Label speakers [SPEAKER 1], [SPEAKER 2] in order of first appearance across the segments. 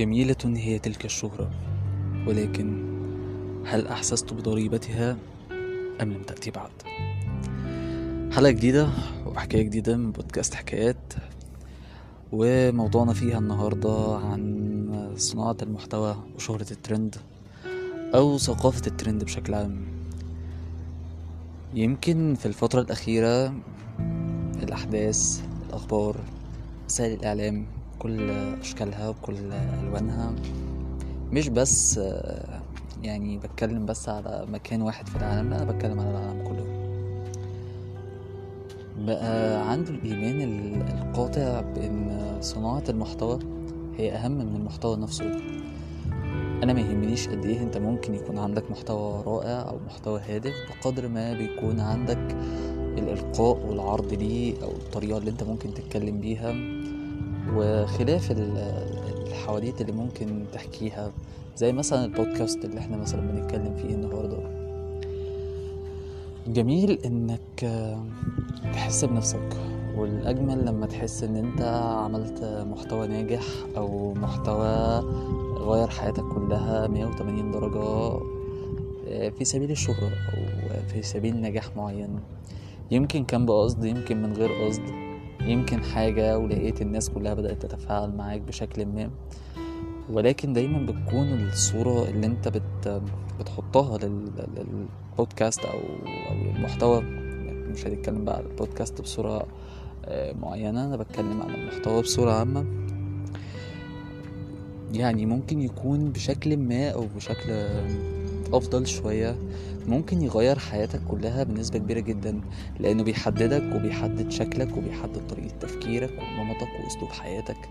[SPEAKER 1] جميلة هي تلك الشهرة ولكن هل أحسست بضريبتها أم لم تأتي بعد؟ حلقة جديدة وحكاية جديدة من بودكاست حكايات وموضوعنا فيها النهاردة عن صناعة المحتوى وشهرة الترند أو ثقافة الترند بشكل عام يمكن في الفترة الأخيرة الأحداث الأخبار وسائل الإعلام بكل أشكالها وكل ألوانها. مش بس يعني بتكلم بس على مكان واحد في العالم لا أنا بتكلم على العالم كله. بقى عنده الإيمان القاطع بأن صناعة المحتوى هي أهم من المحتوى نفسه. أنا ما يهمنيش قد إيه أنت ممكن يكون عندك محتوى رائع أو محتوى هادف بقدر ما بيكون عندك الإلقاء والعرض ليه أو الطريقة اللي أنت ممكن تتكلم بيها. وخلاف الحواديت اللي ممكن تحكيها زي مثلا البودكاست اللي إحنا مثلا بنتكلم فيه النهارده. جميل إنك تحس بنفسك والأجمل لما تحس إن أنت عملت محتوى ناجح أو محتوى غير حياتك كلها 180 درجة في سبيل الشهرة أو في سبيل نجاح معين. يمكن كان بقصد يمكن من غير قصد. يمكن حاجة ولقيت الناس كلها بدأت تتفاعل معاك بشكل ما. ولكن دايما بتكون الصورة اللي انت بت بتحطها للبودكاست أو أو المحتوى مش هنتكلم بقى على البودكاست بصورة معينة أنا بتكلم عن المحتوى بصورة عامة. يعني ممكن يكون بشكل ما أو بشكل أفضل شوية. ممكن يغير حياتك كلها بنسبة كبيرة جدا لأنه بيحددك وبيحدد شكلك وبيحدد طريقة تفكيرك ونمطك وأسلوب حياتك.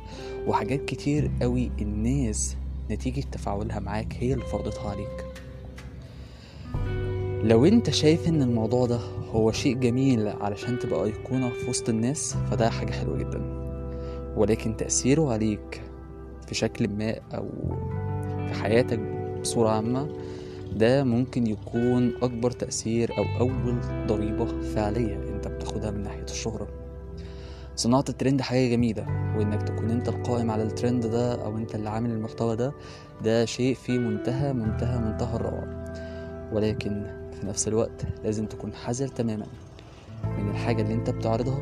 [SPEAKER 1] وحاجات كتير قوي الناس نتيجة تفاعلها معاك هي اللي فرضتها عليك. لو أنت شايف إن الموضوع ده هو شيء جميل علشان تبقى أيقونة في وسط الناس فده حاجة حلوة جدا. ولكن تأثيره عليك في شكل ما أو في حياتك بصورة عامة ده ممكن يكون أكبر تأثير أو أول ضريبة فعلية أنت بتاخدها من ناحية الشهرة. صناعة الترند حاجة جميلة وإنك تكون أنت القائم على الترند ده أو أنت اللي عامل المحتوى ده ده شيء في منتهى منتهى منتهى الروعة. ولكن في نفس الوقت لازم تكون حذر تماما من الحاجة اللي أنت بتعرضها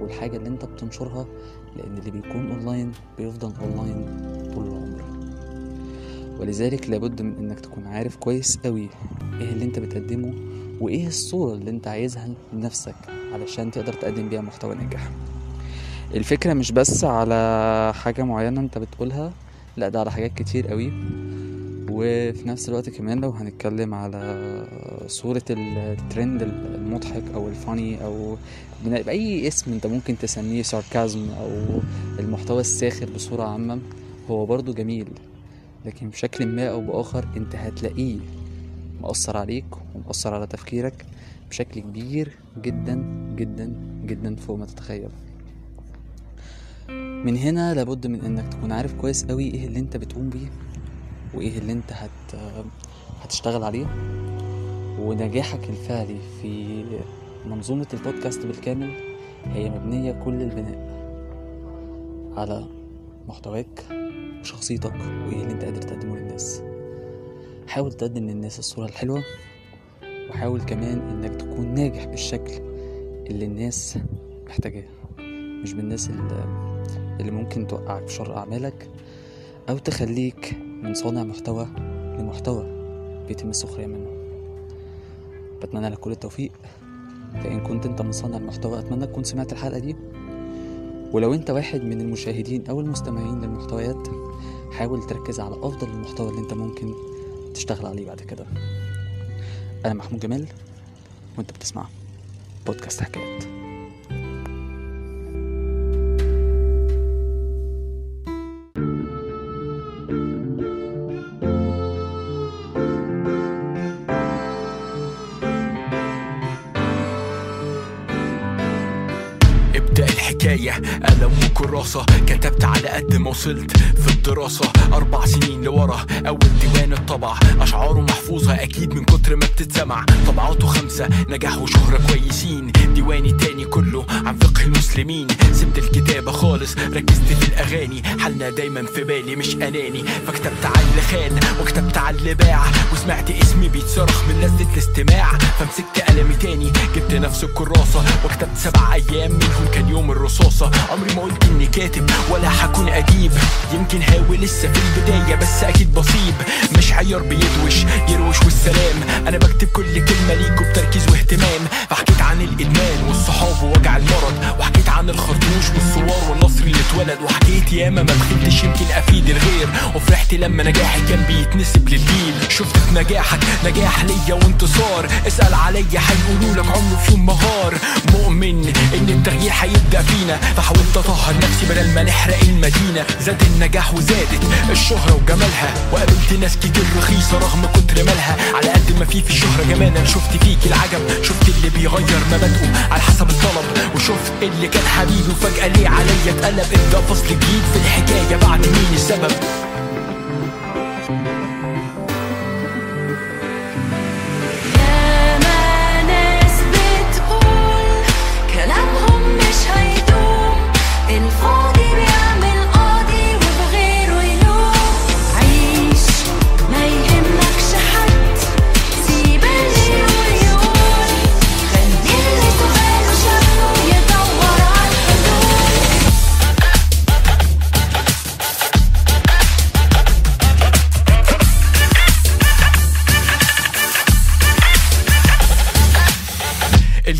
[SPEAKER 1] والحاجة اللي أنت بتنشرها لأن اللي بيكون أونلاين بيفضل أونلاين طول العمر. ولذلك لابد من إنك تكون عارف كويس قوي إيه اللي أنت بتقدمه وإيه الصورة اللي أنت عايزها لنفسك علشان تقدر تقدم بيها محتوى ناجح. الفكرة مش بس على حاجة معينة أنت بتقولها لا ده على حاجات كتير قوي وفي نفس الوقت كمان لو هنتكلم على صورة الترند المضحك أو الفاني أو بأي اسم أنت ممكن تسميه ساركازم أو المحتوى الساخر بصورة عامة هو برضو جميل. لكن بشكل ما أو بآخر أنت هتلاقيه مؤثر عليك ومؤثر على تفكيرك بشكل كبير جدا جدا جدا فوق ما تتخيل. من هنا لابد من إنك تكون عارف كويس قوي إيه اللي أنت بتقوم بيه وإيه اللي أنت هت هتشتغل عليه. ونجاحك الفعلي في منظومة البودكاست بالكامل هي مبنية كل البناء على محتواك وشخصيتك وإيه اللي أنت قادر تقدمه للناس. حاول تقدم للناس الصورة الحلوة وحاول كمان إنك تكون ناجح بالشكل اللي الناس محتاجاه مش بالناس اللي, اللي ممكن توقعك في شر أعمالك أو تخليك من صانع محتوى لمحتوى بيتم السخرية منه. بتمنى لك كل التوفيق. فإن كنت أنت من صانع المحتوى أتمنى تكون سمعت الحلقة دي. ولو أنت واحد من المشاهدين أو المستمعين للمحتويات حاول تركز على أفضل المحتوى اللي أنت ممكن تشتغل عليه بعد كده. أنا محمود جمال وأنت بتسمع بودكاست حكايات.
[SPEAKER 2] الحكاية قلم وكراسة كتبت على قد ما وصلت في الدراسة. أربع سنين لورا أول ديوان الطبع. أشعاره محفوظة أكيد من كتر ما بتتسمع. طبعاته خمسة نجاح وشهرة كويسين. ديواني تاني كله عن فقه المسلمين. سبت الكتابة خالص ركزت في الأغاني. حالنا دايما في بالي مش أناني. فكتبت على خان وكتبت اللي باع وسمعت اسمي بيتصرخ من لذة الاستماع. فمسكت قلمي تاني جبت نفس الكراسة وكتبت سبع أيام منهم كان يوم الرصاصة. عمري ما قلت إني كاتب ولا هكون أديب. يمكن هاوي لسه في البداية بس أكيد بصيب. مش عيار بيدوش يروش والسلام. أنا بكتب كل كلمة ليكوا بتركيز واهتمام. فحكيت عن الإدمان والصحاب ووجع المرض. وحكيت عن الخرطوش والصوار والنصر اللي اتولد. وحكيت ياما ما بخلتش يمكن أفيد الغير. وفرحت لما نجاحي كان بيتنسب للجيل شفت نجاحك نجاح ليا وانتصار. اسأل عليا هيقولوا لك عمره في يوم مهار. مؤمن إن التغيير هيبدأ فينا. فحاولت أطهر نفسي بدل ما نحرق المدينة. زاد النجاح وزادت الشهرة وجمالها. وقابلت ناس كتير رخيصة رغم كتر مالها. على قد ما في في الشهرة جمال أنا شفت فيك العجب شفت اللي بيغير مبادئه. على حسب الطلب وشفت اللي كان حبيبي وفجأة ليه عليا اتقلب. ابدأ فصل جديد في الحكاية. بعد مين السبب؟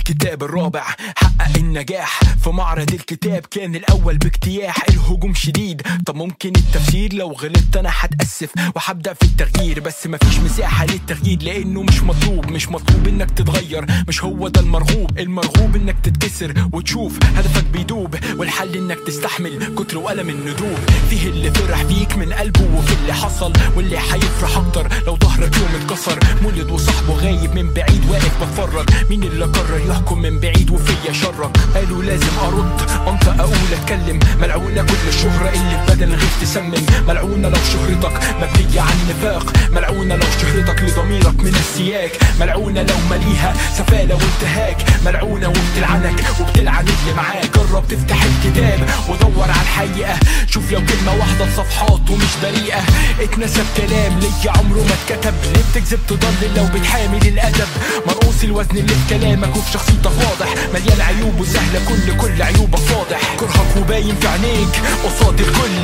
[SPEAKER 2] الكتاب الرابع حقق النجاح في معرض الكتاب كان الأول باجتياح. الهجوم شديد. طب ممكن التفسير؟ لو غلطت أنا هتأسف وهبدأ في التغيير. بس مفيش مساحة للتغيير لأنه مش مطلوب. مش مطلوب إنك تتغير. مش هو ده المرغوب. المرغوب إنك تتكسر وتشوف هدفك بيدوب. والحل إنك تستحمل كتر وألم الندوب. فيه اللي فرح فيك من قلبه وفي اللي حصل واللي هيفرح أكتر. لو ظهرك يوم اتكسر. مولد وصاحبه غايب من بعيد واقف بتفرج. مين اللي قرر يحكم من بعيد؟ وفيا شرك قالوا لازم أرد. انطق أقول أتكلم. ملعونه كل الشهرة اللي بدل غير تسمم. ملعونه لو شهرتك مبنية عن نفاق ملعونه لو شهرتك لضميرك من السياج ملعونه لو مليها سفالة وانتهاك. ملعونه وبتلعنك وبتلعن اللي معاك. جرب تفتح الكتاب ودور على الحقيقة. شوف لو كلمة واحدة صفحات ومش بريئة. اتنسب كلام ليا عمره ما اتكتب. ليه بتكذب تضلل لو بتحامل الأدب؟ مرقوص الوزن اللي في كلامك وفي شخصيتك واضح. مليان عيوب وسهلة كل كل عيوبك فاضح كرهك وباين في عينيك قصاد الكل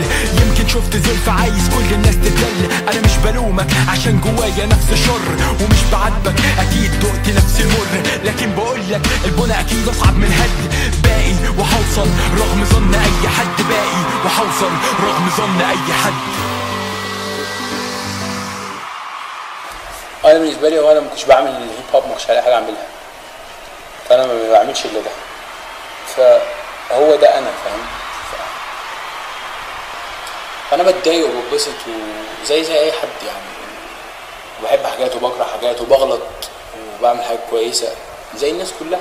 [SPEAKER 2] يمكن شفت زلف عايز كل الناس تتدل. أنا مش بلومك عشان جوايا نفس شر ومش بعاتبك. أكيد دقت نفس المر لكن بقول لك البنى أكيد أصعب من هد. باقي وهوصل رغم ظن أي حد باقي وهوصل رغم ظن أي حد.
[SPEAKER 3] أنا بالنسبة لي هو أنا ما كنتش بعمل الهيب هوب ما كنتش حاجة أعملها. فأنا ما بعملش إلا ده. فهو ده أنا فاهم؟ فأنا بتضايق وببسط وزي زي أي حد يعني. وبحب حاجات وبكره حاجات وبغلط وبعمل حاجات كويسة. زي الناس كلها.